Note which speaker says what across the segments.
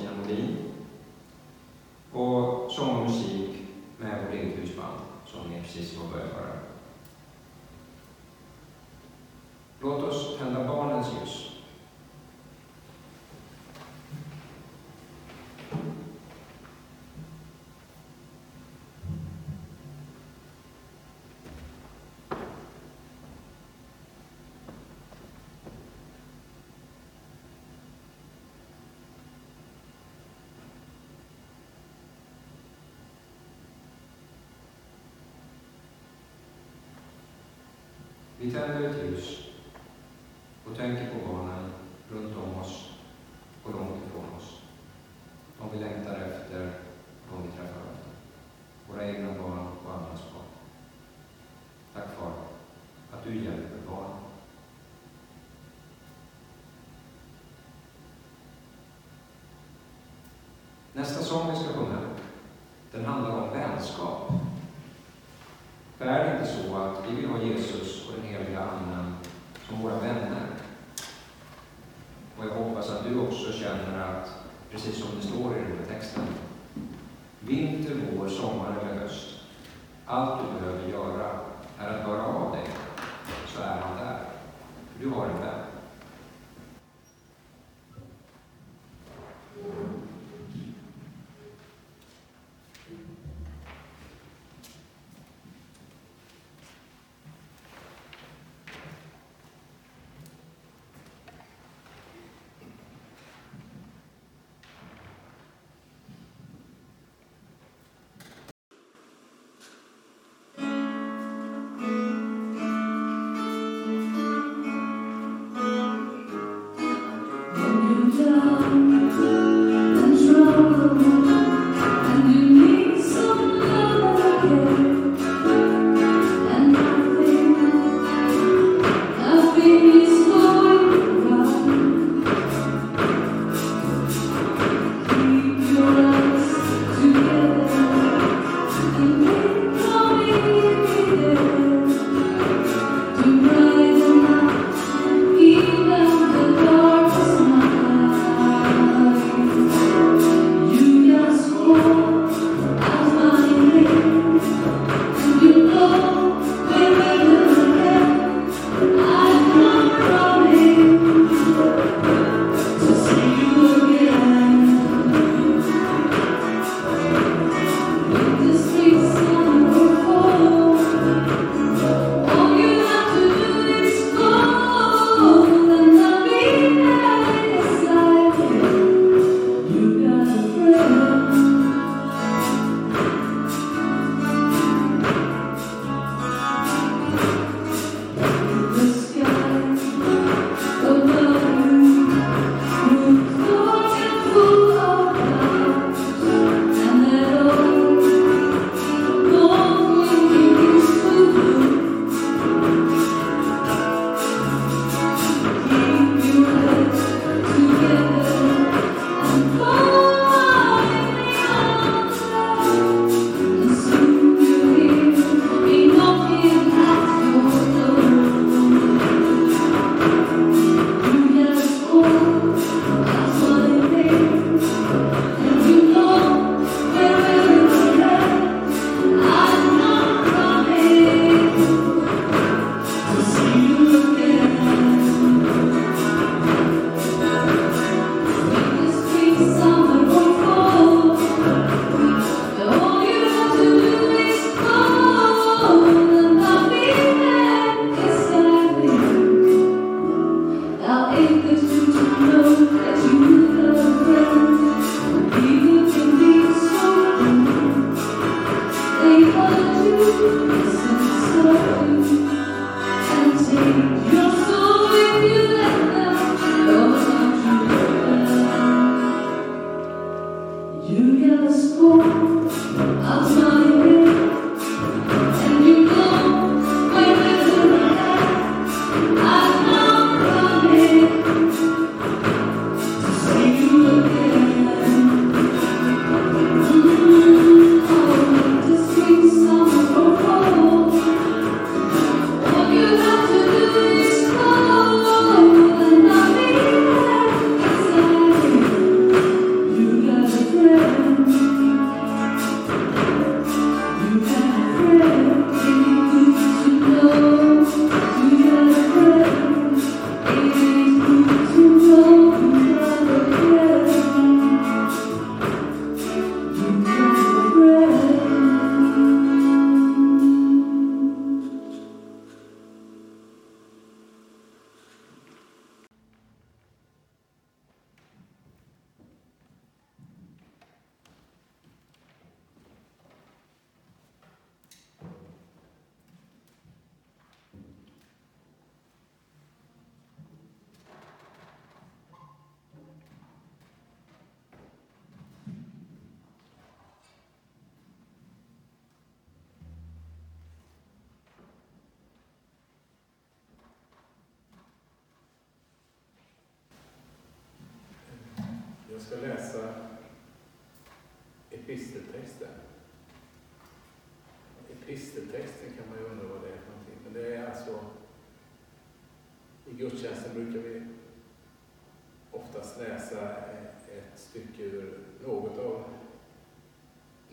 Speaker 1: av Molin och sång och musik med vårt eget husband som ni precis har börjat höra. Låt oss tända Vi tänder ett ljus och tänker på barnen runt om oss och långt ifrån oss. De vi längtar efter, de vi träffar ofta. Våra egna barn och andras barn. Tack far, att du hjälper barn. Nästa sång vi ska sjunga, den handlar om vänskap. För är det inte så att vi vill ha Jesus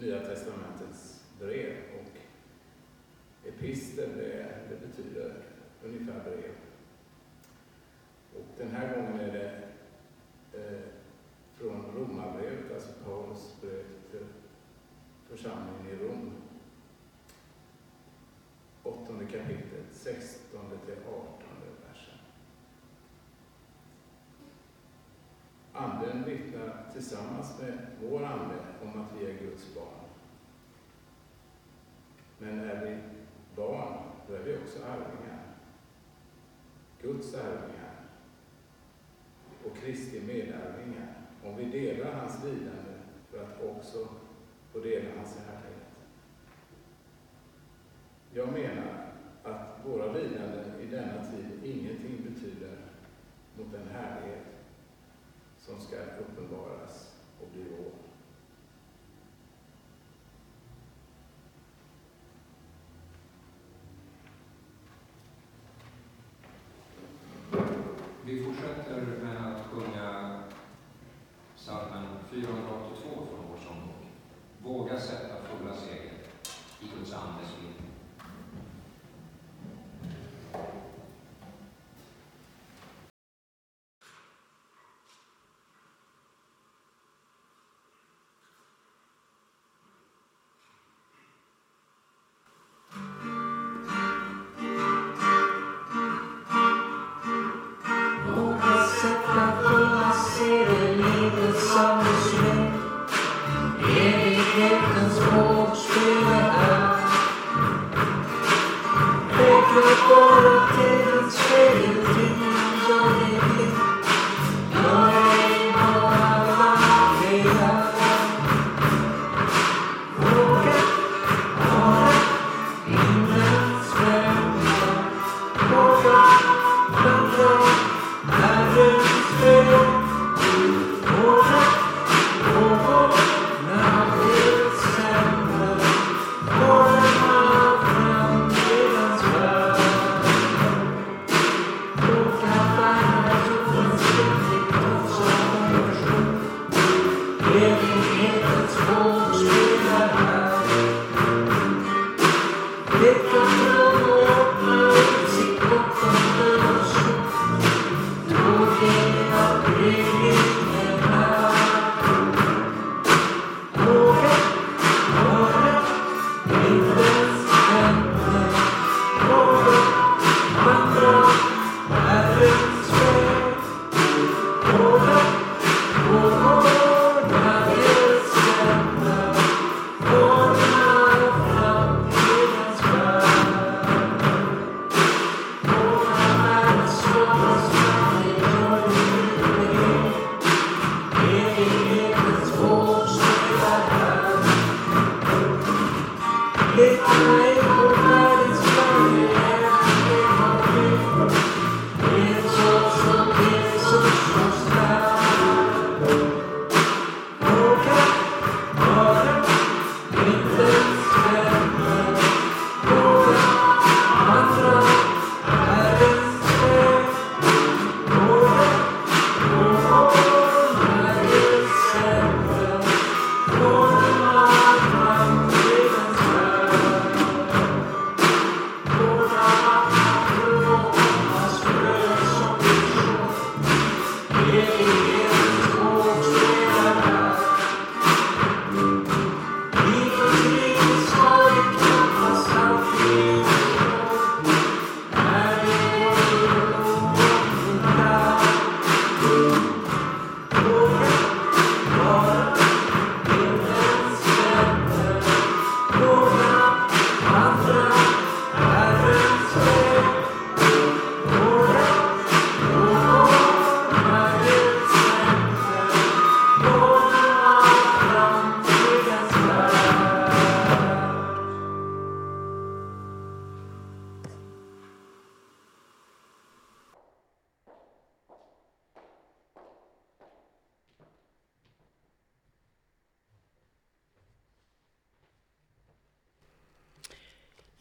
Speaker 2: Nya Testamentets brev och epistel det, det betyder ungefär brev. Och den här gången är det eh, från Romarbrevet, alltså Paulus brev till församlingen i Rom. tillsammans med vår Ande om att vi är Guds barn. Men är vi barn, då är vi också arvingar. Guds arvingar och Kristi medarvingar, om vi delar hans lidande för att också få dela hans härlighet. Jag menar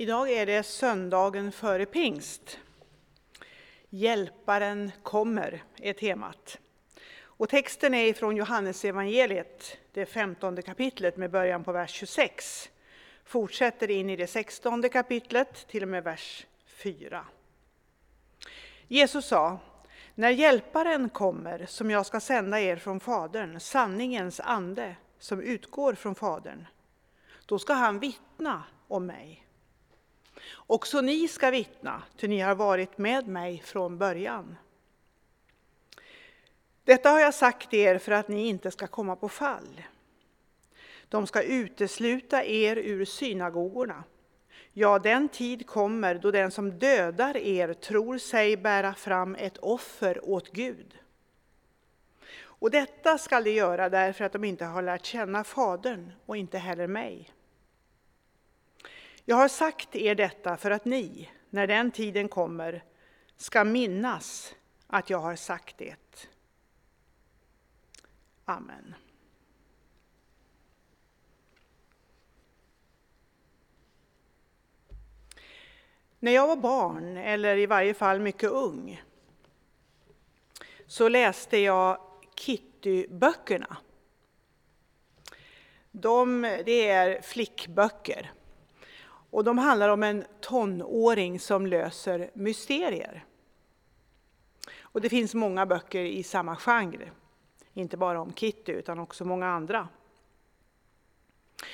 Speaker 3: Idag är det söndagen före pingst. Hjälparen kommer är temat. Och texten är från Johannesevangeliet, det femtonde kapitlet med början på vers 26. Fortsätter in i det sextonde kapitlet till och med vers 4. Jesus sa, när Hjälparen kommer, som jag ska sända er från Fadern, sanningens ande som utgår från Fadern, då ska han vittna om mig. Också ni ska vittna, ty ni har varit med mig från början. Detta har jag sagt er för att ni inte ska komma på fall. De ska utesluta er ur synagogorna. Ja, den tid kommer då den som dödar er tror sig bära fram ett offer åt Gud. Och detta skall de göra därför att de inte har lärt känna Fadern och inte heller mig. Jag har sagt er detta för att ni, när den tiden kommer, ska minnas att jag har sagt det. Amen. När jag var barn, eller i varje fall mycket ung, så läste jag Kitty-böckerna. De, det är flickböcker. Och de handlar om en tonåring som löser mysterier. Och det finns många böcker i samma genre. Inte bara om Kitty, utan också många andra.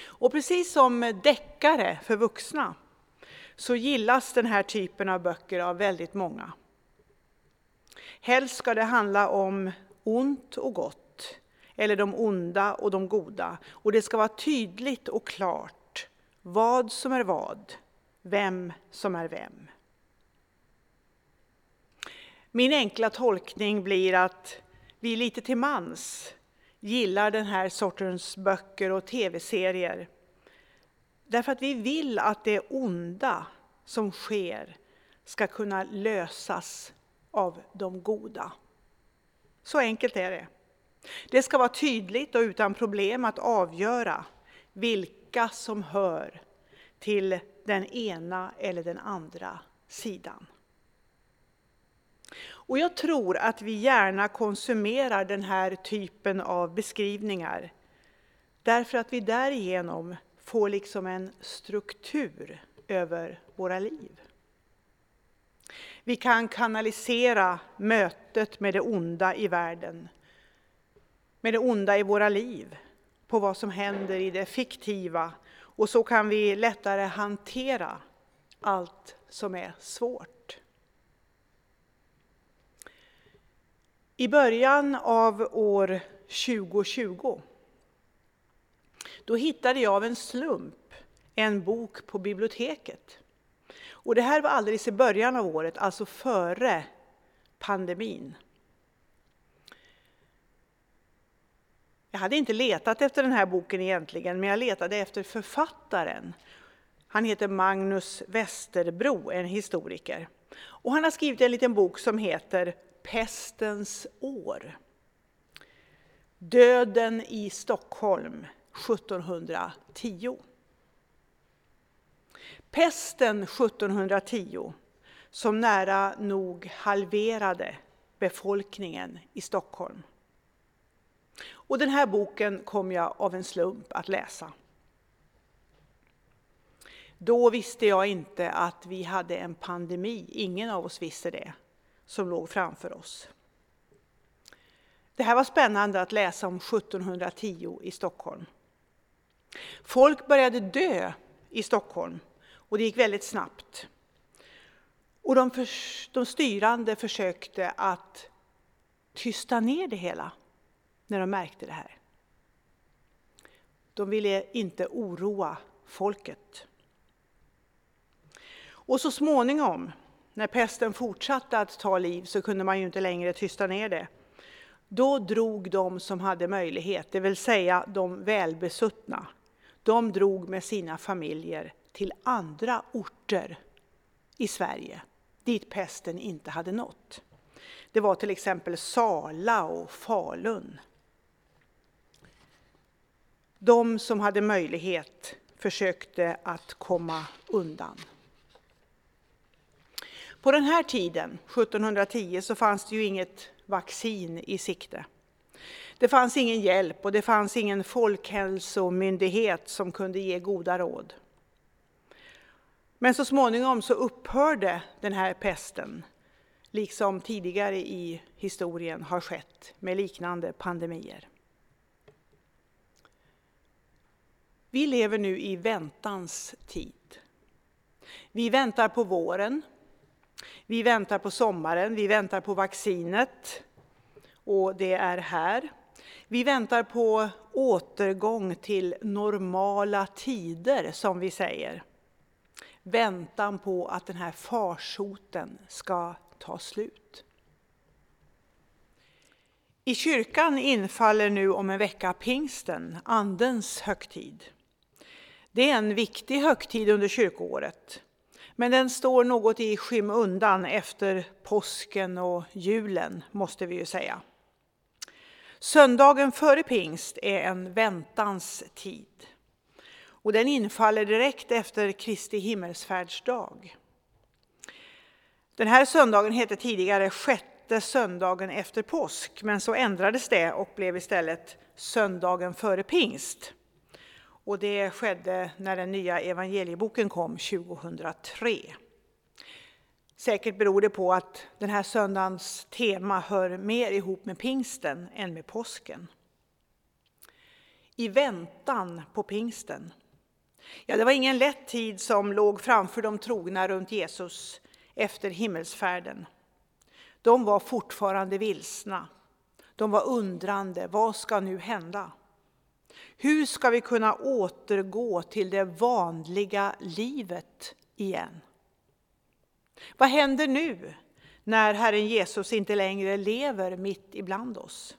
Speaker 3: Och precis som deckare för vuxna så gillas den här typen av böcker av väldigt många. Helst ska det handla om ont och gott, eller de onda och de goda. Och det ska vara tydligt och klart vad som är vad, vem som är vem. Min enkla tolkning blir att vi lite till mans gillar den här sortens böcker och tv-serier. Därför att vi vill att det onda som sker ska kunna lösas av de goda. Så enkelt är det. Det ska vara tydligt och utan problem att avgöra vilka som hör till den ena eller den andra sidan. Och jag tror att vi gärna konsumerar den här typen av beskrivningar därför att vi därigenom får liksom en struktur över våra liv. Vi kan kanalisera mötet med det onda i världen, med det onda i våra liv, på vad som händer i det fiktiva och så kan vi lättare hantera allt som är svårt. I början av år 2020 då hittade jag av en slump en bok på biblioteket. Och det här var alldeles i början av året, alltså före pandemin. Jag hade inte letat efter den här boken egentligen, men jag letade efter författaren. Han heter Magnus Westerbro, en historiker. Och han har skrivit en liten bok som heter Pestens år. Döden i Stockholm 1710. Pesten 1710 som nära nog halverade befolkningen i Stockholm. Och den här boken kom jag av en slump att läsa. Då visste jag inte att vi hade en pandemi, ingen av oss visste det, som låg framför oss. Det här var spännande att läsa om 1710 i Stockholm. Folk började dö i Stockholm och det gick väldigt snabbt. Och de, för, de styrande försökte att tysta ner det hela när de märkte det här. De ville inte oroa folket. Och så småningom, när pesten fortsatte att ta liv, så kunde man ju inte längre tysta ner det. Då drog de som hade möjlighet, det vill säga de välbesuttna, de drog med sina familjer till andra orter i Sverige, dit pesten inte hade nått. Det var till exempel Sala och Falun. De som hade möjlighet försökte att komma undan. På den här tiden, 1710, så fanns det ju inget vaccin i sikte. Det fanns ingen hjälp och det fanns ingen folkhälsomyndighet som kunde ge goda råd. Men så småningom så upphörde den här pesten, liksom tidigare i historien har skett med liknande pandemier. Vi lever nu i väntans tid. Vi väntar på våren, vi väntar på sommaren, vi väntar på vaccinet och det är här. Vi väntar på återgång till normala tider, som vi säger. Väntan på att den här farsoten ska ta slut. I kyrkan infaller nu om en vecka pingsten, Andens högtid. Det är en viktig högtid under kyrkoåret, men den står något i skymundan efter påsken och julen, måste vi ju säga. Söndagen före pingst är en väntans tid. Och den infaller direkt efter Kristi himmelsfärdsdag. Den här söndagen hette tidigare sjätte söndagen efter påsk, men så ändrades det och blev istället söndagen före pingst. Och det skedde när den nya evangelieboken kom 2003. Säkert beror det på att den här söndagens tema hör mer ihop med pingsten än med påsken. I väntan på pingsten. Ja, det var ingen lätt tid som låg framför de trogna runt Jesus efter himmelsfärden. De var fortfarande vilsna. De var undrande. Vad ska nu hända? Hur ska vi kunna återgå till det vanliga livet igen? Vad händer nu när Herren Jesus inte längre lever mitt ibland oss?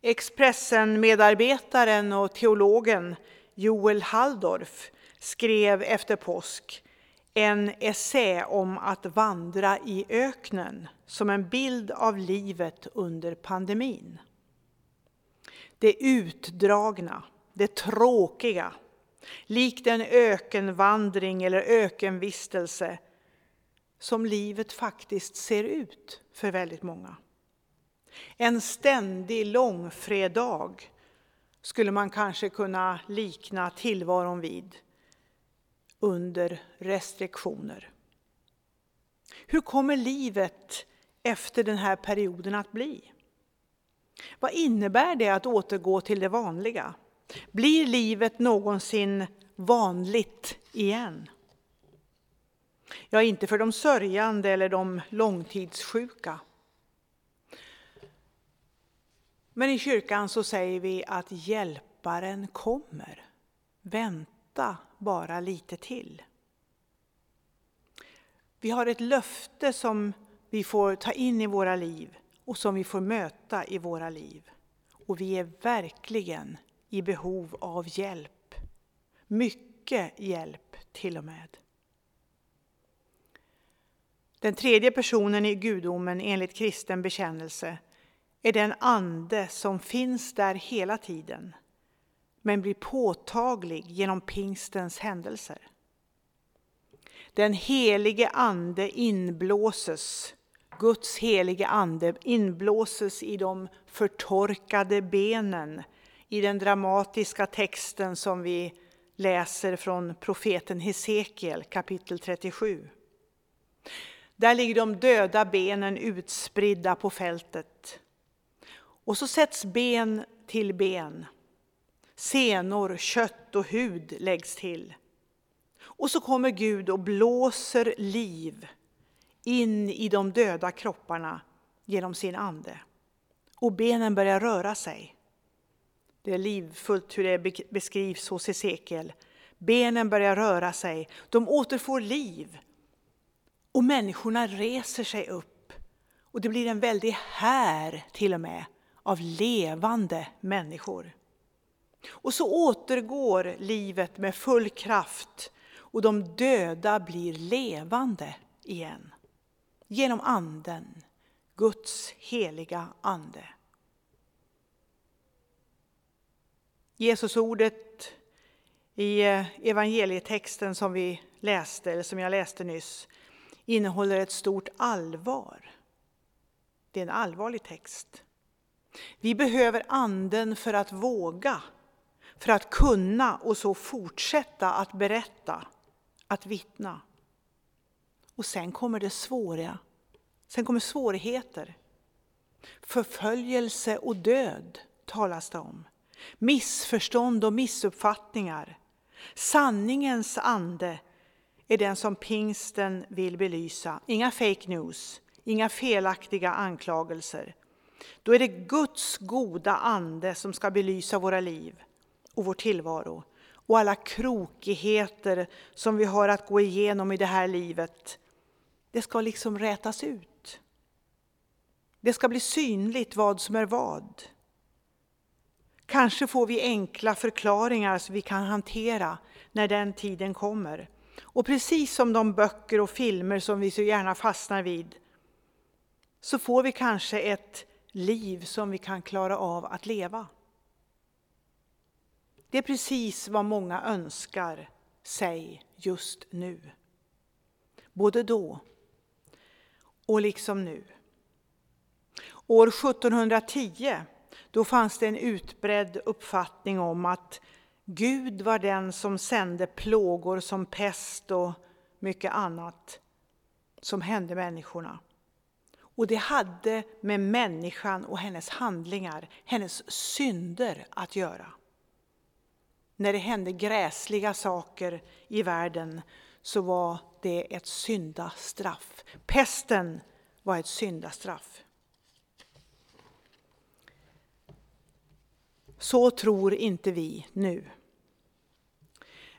Speaker 3: Expressen-medarbetaren och teologen Joel Halldorf skrev efter påsk en essä om att vandra i öknen som en bild av livet under pandemin. Det utdragna, det tråkiga, likt en ökenvandring eller ökenvistelse som livet faktiskt ser ut för väldigt många. En ständig långfredag skulle man kanske kunna likna tillvaron vid under restriktioner. Hur kommer livet efter den här perioden att bli? Vad innebär det att återgå till det vanliga? Blir livet någonsin vanligt igen? Ja, inte för de sörjande eller de långtidssjuka. Men i kyrkan så säger vi att hjälparen kommer. Vänta bara lite till. Vi har ett löfte som vi får ta in i våra liv och som vi får möta i våra liv. Och vi är verkligen i behov av hjälp. Mycket hjälp till och med. Den tredje personen i gudomen enligt kristen bekännelse är den ande som finns där hela tiden men blir påtaglig genom pingstens händelser. Den helige ande inblåses, Guds helige ande inblåses i de förtorkade benen i den dramatiska texten som vi läser från profeten Hesekiel kapitel 37. Där ligger de döda benen utspridda på fältet. Och så sätts ben till ben. Senor, kött och hud läggs till. Och så kommer Gud och blåser liv in i de döda kropparna genom sin ande. Och benen börjar röra sig. Det är livfullt hur det beskrivs hos Hesekiel. Benen börjar röra sig, de återfår liv. Och människorna reser sig upp. Och det blir en väldig här till och med av levande människor. Och så återgår livet med full kraft och de döda blir levande igen. Genom anden, Guds heliga ande. Jesusordet i eh, evangelietexten som vi läste, eller som jag läste nyss, innehåller ett stort allvar. Det är en allvarlig text. Vi behöver anden för att våga, för att kunna och så fortsätta att berätta, att vittna. Och sen kommer det svåra. Sen kommer svårigheter. Förföljelse och död talas det om. Missförstånd och missuppfattningar. Sanningens ande är den som pingsten vill belysa. Inga fake news, inga felaktiga anklagelser. Då är det Guds goda ande som ska belysa våra liv och vår tillvaro och alla krokigheter som vi har att gå igenom i det här livet. Det ska liksom rätas ut. Det ska bli synligt vad som är vad. Kanske får vi enkla förklaringar som vi kan hantera när den tiden kommer. Och precis som de böcker och filmer som vi så gärna fastnar vid så får vi kanske ett liv som vi kan klara av att leva. Det är precis vad många önskar sig just nu. Både då och liksom nu. År 1710 då fanns det en utbredd uppfattning om att Gud var den som sände plågor som pest och mycket annat som hände människorna. Och det hade med människan och hennes handlingar, hennes synder att göra. När det hände gräsliga saker i världen så var det ett syndastraff. Pesten var ett syndastraff. Så tror inte vi nu.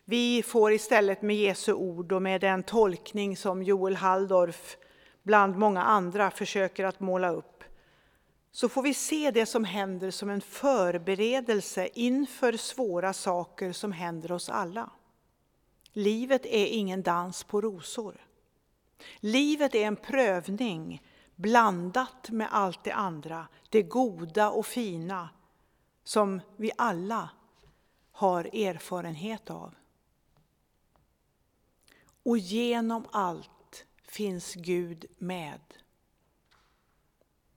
Speaker 3: Vi får istället med Jesu ord och med den tolkning som Joel Halldorf bland många andra försöker att måla upp, så får vi se det som händer som en förberedelse inför svåra saker som händer oss alla. Livet är ingen dans på rosor. Livet är en prövning blandat med allt det andra, det goda och fina som vi alla har erfarenhet av. Och genom allt finns Gud med.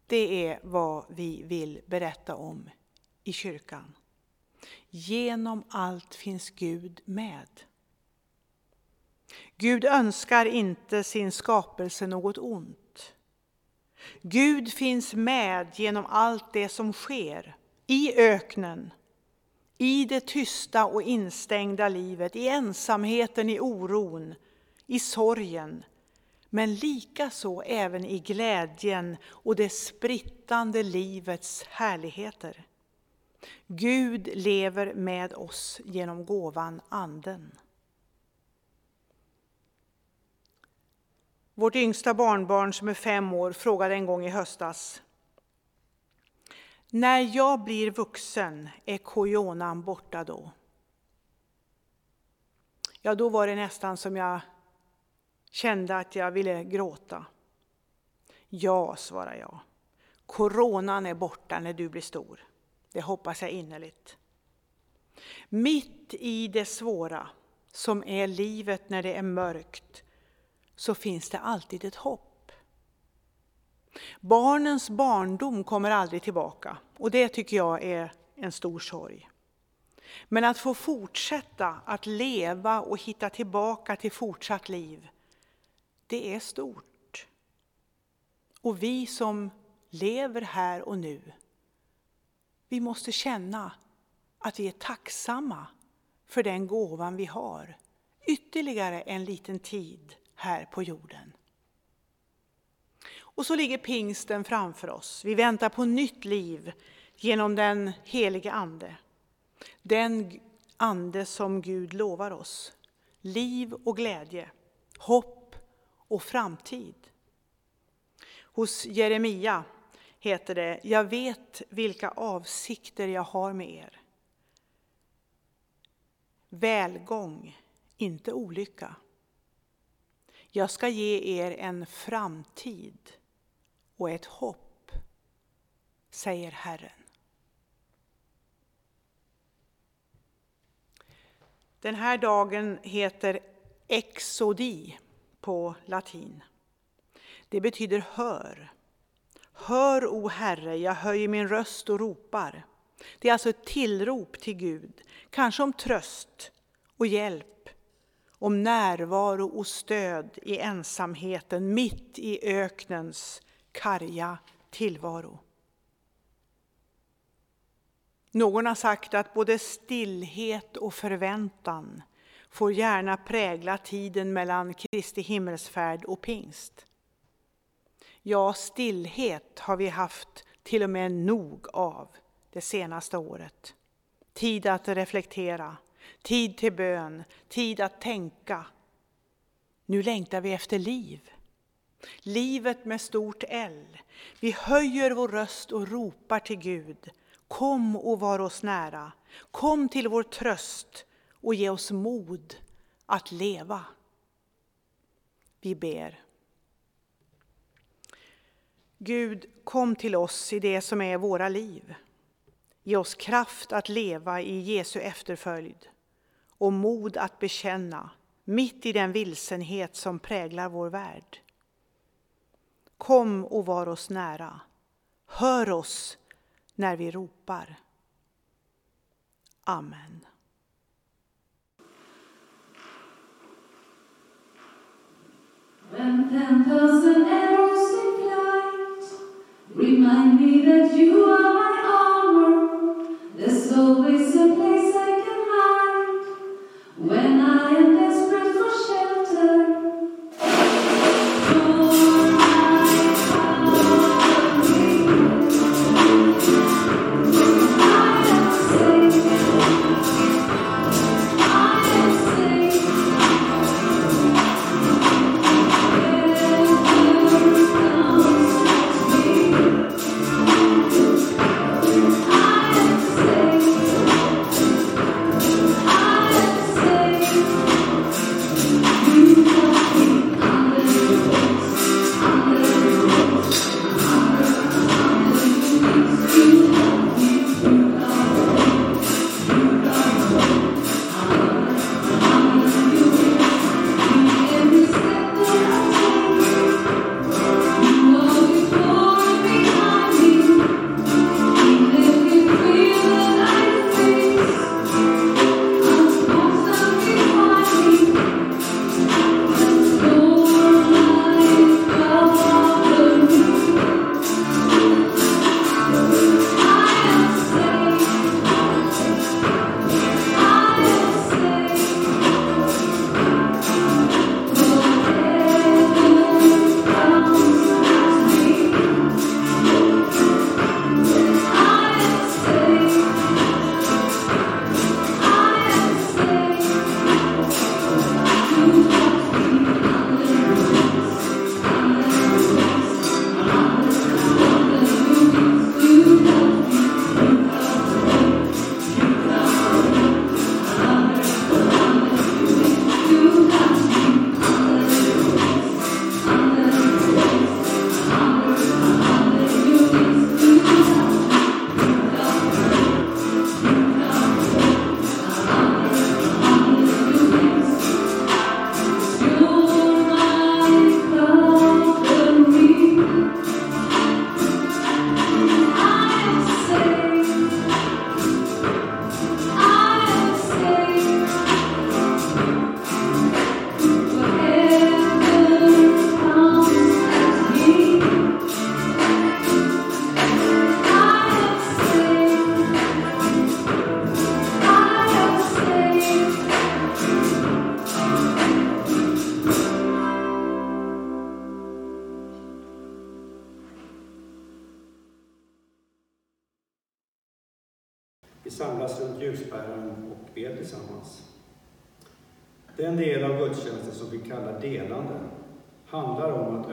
Speaker 3: Det är vad vi vill berätta om i kyrkan. Genom allt finns Gud med. Gud önskar inte sin skapelse något ont. Gud finns med genom allt det som sker i öknen, i det tysta och instängda livet, i ensamheten, i oron, i sorgen, men likaså även i glädjen och det sprittande livets härligheter. Gud lever med oss genom gåvan Anden. Vårt yngsta barnbarn som är fem år frågade en gång i höstas När jag blir vuxen, är kojonan borta då? Ja, då var det nästan som jag kände att jag ville gråta. Ja, svarade jag. Coronan är borta när du blir stor. Det hoppas jag innerligt. Mitt i det svåra, som är livet när det är mörkt, så finns det alltid ett hopp. Barnens barndom kommer aldrig tillbaka och det tycker jag är en stor sorg. Men att få fortsätta att leva och hitta tillbaka till fortsatt liv, det är stort. Och vi som lever här och nu, vi måste känna att vi är tacksamma för den gåvan vi har. Ytterligare en liten tid här på jorden. Och så ligger pingsten framför oss. Vi väntar på nytt liv genom den helige Ande. Den Ande som Gud lovar oss. Liv och glädje, hopp och framtid. Hos Jeremia heter det, jag vet vilka avsikter jag har med er. Välgång, inte olycka. Jag ska ge er en framtid och ett hopp, säger Herren. Den här dagen heter exodi på latin. Det betyder hör. Hör, o Herre, jag höjer min röst och ropar. Det är alltså ett tillrop till Gud, kanske om tröst och hjälp, om närvaro och stöd i ensamheten mitt i öknens karga tillvaro. Någon har sagt att både stillhet och förväntan får gärna prägla tiden mellan Kristi himmelsfärd och pingst. Ja, stillhet har vi haft till och med nog av det senaste året. Tid att reflektera, tid till bön, tid att tänka. Nu längtar vi efter liv. Livet med stort L. Vi höjer vår röst och ropar till Gud. Kom och var oss nära. Kom till vår tröst och ge oss mod att leva. Vi ber. Gud, kom till oss i det som är våra liv. Ge oss kraft att leva i Jesu efterföljd och mod att bekänna mitt i den vilsenhet som präglar vår värld. Kom och var oss nära. Hör oss när vi ropar. Amen.
Speaker 4: When ten thousand arrows in flight remind me that you are my armor, there's always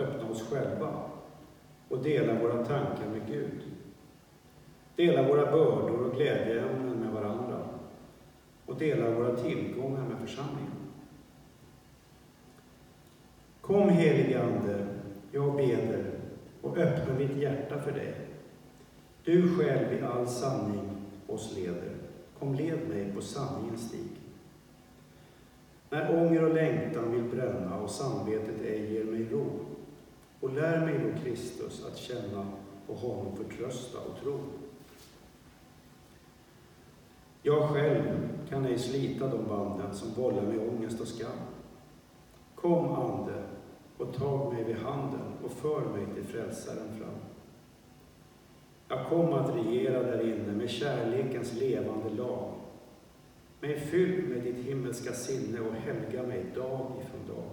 Speaker 5: öppna oss själva och dela våra tankar med Gud. Dela våra bördor och glädjeämnen med varandra och dela våra tillgångar med församlingen. Kom helige Ande, jag beder och öppna mitt hjärta för dig. Du själv i all sanning oss leder. Kom led mig på sanningens stig. När ånger och längtan vill bränna och samvetet ej ger mig ro. Och lär mig då Kristus att känna och honom förtrösta och tro. Jag själv kan ej slita de banden som vållar mig ångest och skam. Kom, Ande, och tag mig vid handen och för mig till Frälsaren fram. Jag kom att regera där inne med kärlekens levande lag. Mig fylld med ditt himmelska sinne och helga mig dag ifrån dag.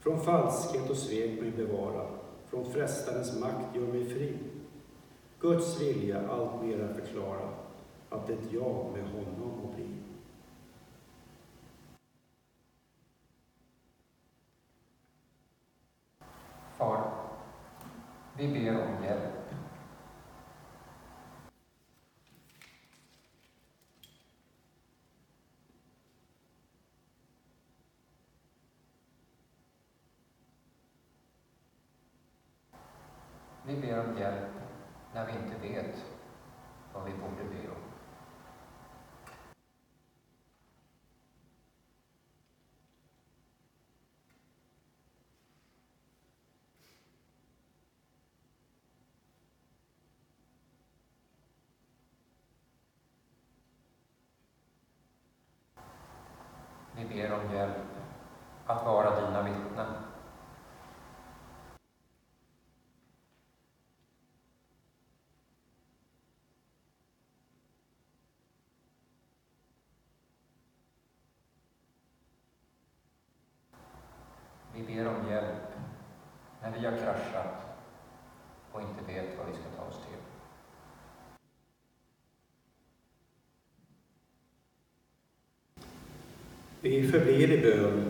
Speaker 5: Från falskhet och svek mig bevara, från frestarens makt gör mig fri. Guds vilja alltmera förklara, att ett jag med honom må bli.
Speaker 1: Far, vi ber om hjälp. Vi ber om hjälp när vi inte vet vad vi borde be om. Vi ber om hjälp att vara dina vittnen. Vi ber om hjälp när vi har kraschat och inte vet vad vi ska ta oss till.
Speaker 5: Vi förblir i bön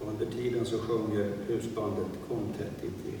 Speaker 5: och under tiden så sjunger husbandet Kom tätt intill.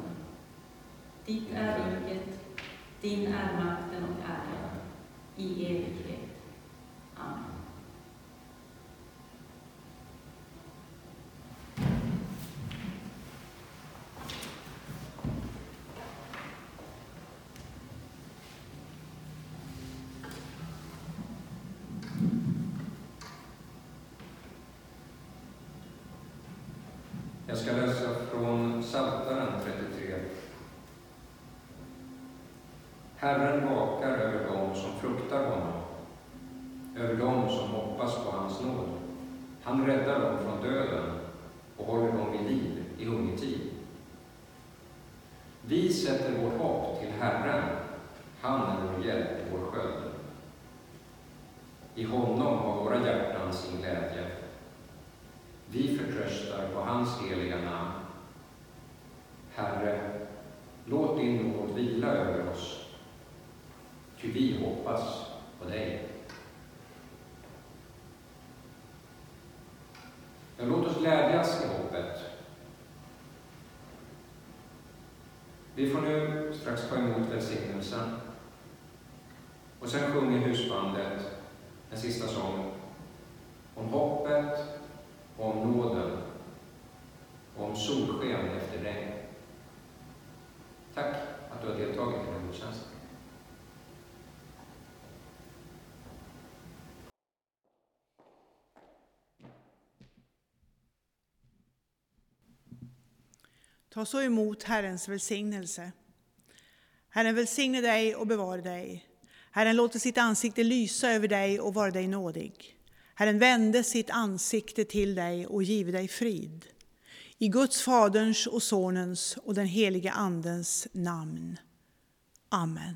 Speaker 2: Ditt är riket, din är makten och äran, i evighet. Amen.
Speaker 1: Jag ska läsa från Psaltaren 33. Herren vakar över dem som fruktar honom, över dem som hoppas på hans nåd. Han räddar dem från döden och håller dem vid liv i hungertid. Vi sätter vårt hopp till Herren, han är vår hjälp och vår sköld. I honom har våra hjärtan sin glädje. Vi förtröstar på hans heliga namn. Herre, låt din nåd vila över oss, ty vi hoppas på dig. Ja, låt oss glädjas i hoppet. Vi får nu strax ta emot välsignelsen. Och sen sjunger husbandet en sista sång om hoppet om nåden om solsken efter regn. Tack att du har deltagit i den här tjänsten.
Speaker 3: Ta så emot Herrens välsignelse. Herren välsigne dig och bevara dig. Herren låter sitt ansikte lysa över dig och vara dig nådig. Herren vände sitt ansikte till dig och give dig frid. I Guds Faderns och Sonens och den helige Andens namn. Amen.